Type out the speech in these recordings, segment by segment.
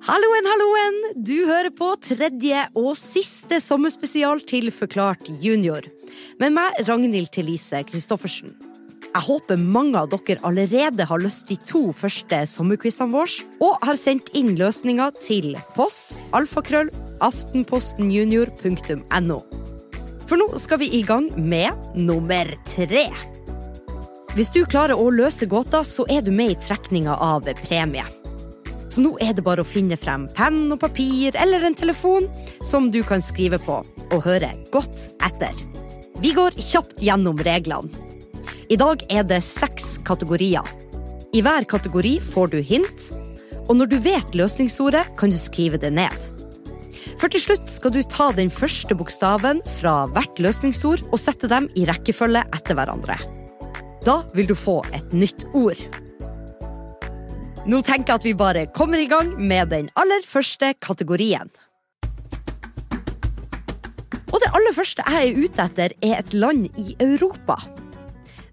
Halloen, halloen! Du hører på tredje og siste sommerspesial til Forklart junior. Med meg, Ragnhild Thelise Christoffersen. Jeg håper mange av dere allerede har løst de to første sommerquizene våre, og har sendt inn løsninger til post alfakrøll aftenpostenjunior.no. For nå skal vi i gang med nummer tre. Hvis du klarer å løse gåta, så er du med i trekninga av premie. Så nå er det bare å finne frem penn og papir eller en telefon som du kan skrive på, og høre godt etter. Vi går kjapt gjennom reglene. I dag er det seks kategorier. I hver kategori får du hint, og når du vet løsningsordet, kan du skrive det ned. For til slutt skal du ta den første bokstaven fra hvert løsningsord og sette dem i rekkefølge etter hverandre. Da vil du få et nytt ord. Nå tenker jeg at vi bare kommer i gang med den aller første kategorien. Og det aller første jeg er ute etter, er et land i Europa.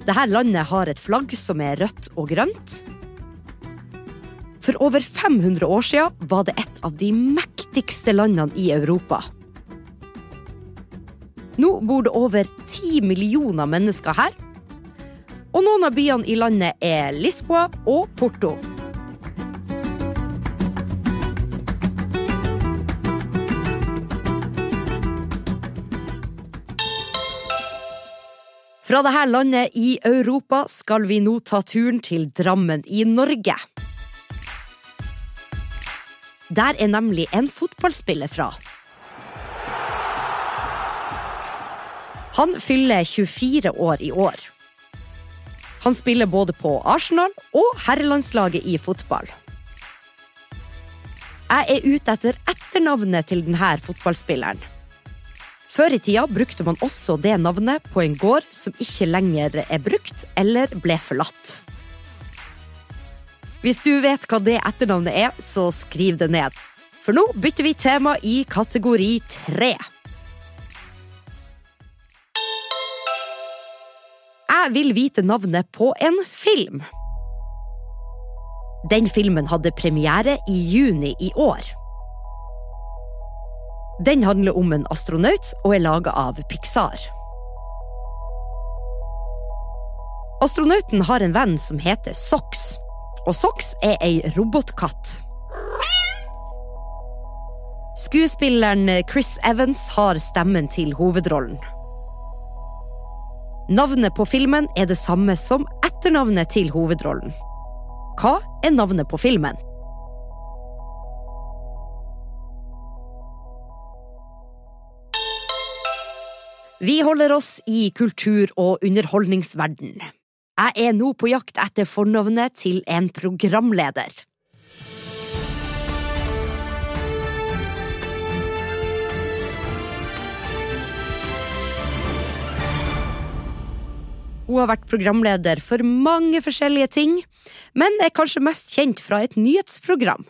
Dette landet har et flagg som er rødt og grønt. For over 500 år siden var det et av de mektigste landene i Europa. Nå bor det over 10 millioner mennesker her. Og noen av byene i landet er Lisboa og Porto. Fra dette landet i Europa skal vi nå ta turen til Drammen i Norge. Der er nemlig en fotballspiller fra. Han fyller 24 år i år. Han spiller både på Arsenal og herrelandslaget i fotball. Jeg er ute etter etternavnet til denne fotballspilleren. Før i tida brukte man også det navnet på en gård som ikke lenger er brukt eller ble forlatt. Hvis du vet hva det etternavnet er, så skriv det ned. For nå bytter vi tema i kategori tre. Jeg vil vite navnet på en film. Den filmen hadde premiere i juni i år. Den handler om en astronaut og er laga av Pixar. Astronauten har en venn som heter Sox, og Sox er ei robotkatt. Skuespilleren Chris Evans har stemmen til hovedrollen. Navnet på filmen er det samme som etternavnet til hovedrollen. Hva er navnet på filmen? Vi holder oss i kultur- og underholdningsverden. Jeg er nå på jakt etter fornavnet til en programleder. Hun har vært programleder for mange forskjellige ting, men er kanskje mest kjent fra et nyhetsprogram.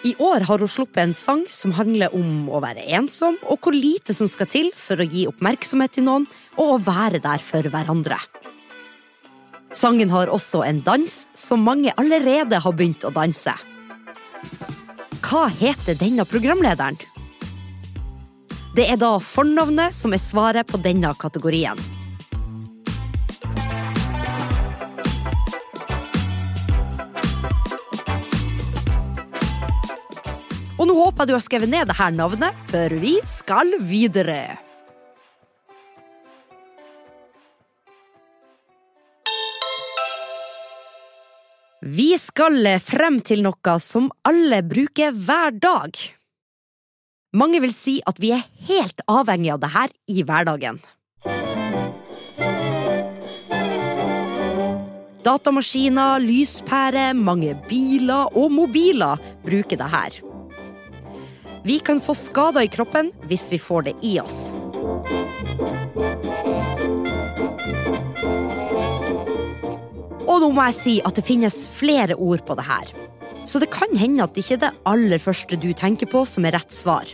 I år har hun sluppet en sang som handler om å være ensom, og hvor lite som skal til for å gi oppmerksomhet til noen, og å være der for hverandre. Sangen har også en dans som mange allerede har begynt å danse. Hva heter denne programlederen? Det er da fornavnet som er svaret på denne kategorien. Og nå håper jeg du har skrevet ned dette navnet, for vi skal videre. Vi skal frem til noe som alle bruker hver dag. Mange vil si at vi er helt avhengig av det her i hverdagen. Datamaskiner, lyspærer, mange biler og mobiler bruker det her. Vi kan få skader i kroppen hvis vi får det i oss. Og nå må jeg si at det finnes flere ord på det her. Så det kan hende at det ikke er det aller første du tenker på som er rett svar.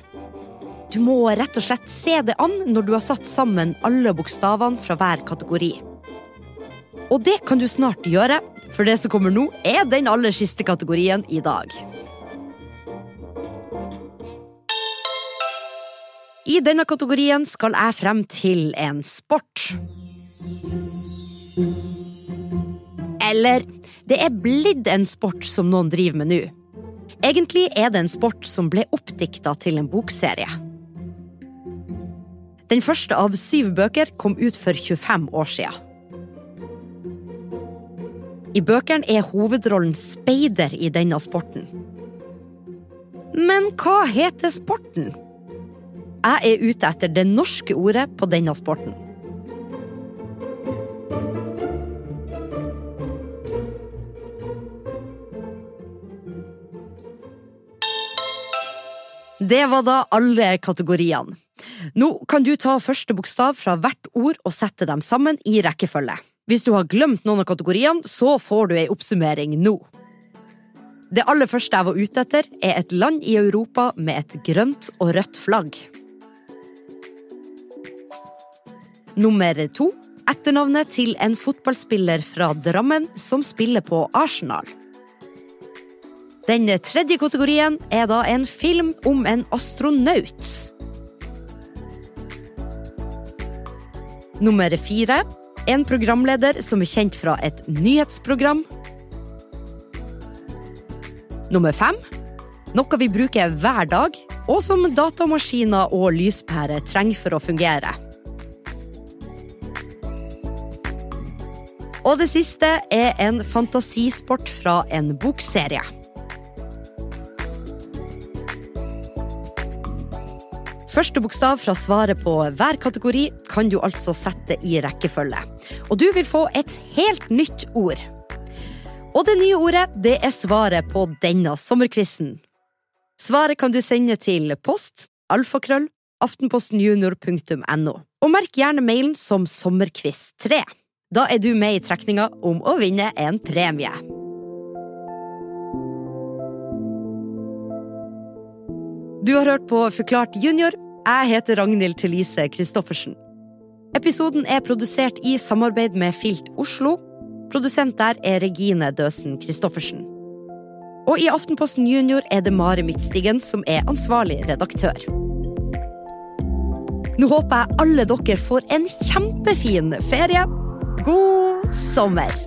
Du må rett og slett se det an når du har satt sammen alle bokstavene fra hver kategori. Og det kan du snart gjøre, for det som kommer nå, er den aller siste kategorien i dag. I denne kategorien skal jeg frem til en sport. Eller det er blitt en sport som noen driver med nå. Egentlig er det en sport som ble oppdikta til en bokserie. Den første av syv bøker kom ut for 25 år siden. I bøkene er hovedrollen speider i denne sporten. Men hva heter sporten? Jeg er ute etter det norske ordet på denne sporten. Det var da alle kategoriene. Nå kan du ta første bokstav fra hvert ord og sette dem sammen i rekkefølge. Hvis du har glemt noen av kategoriene, så får du ei oppsummering nå. Det aller første jeg var ute etter, er et land i Europa med et grønt og rødt flagg. Nummer to etternavnet til en fotballspiller fra Drammen som spiller på Arsenal. Den tredje kategorien er da en film om en astronaut. Nummer fire en programleder som er kjent fra et nyhetsprogram. Nummer fem noe vi bruker hver dag, og som datamaskiner og lyspærer trenger for å fungere. Og det siste er en fantasisport fra en bokserie. Første bokstav fra svaret på hver kategori kan du altså sette i rekkefølge. Og du vil få et helt nytt ord. Og det nye ordet, det er svaret på denne sommerquizen. Svaret kan du sende til post alfakrøll aftenpostenjunior.no. Og merk gjerne mailen som sommerquiz3. Da er du med i trekninga om å vinne en premie. Du har hørt på Forklart junior jeg heter Ragnhild Thelise Christoffersen. Episoden er produsert i samarbeid med Filt Oslo. Produsent der er Regine Døsen Christoffersen. Og i Aftenposten Junior er det Mari Midtstigen som er ansvarlig redaktør. Nå håper jeg alle dere får en kjempefin ferie. God sommer!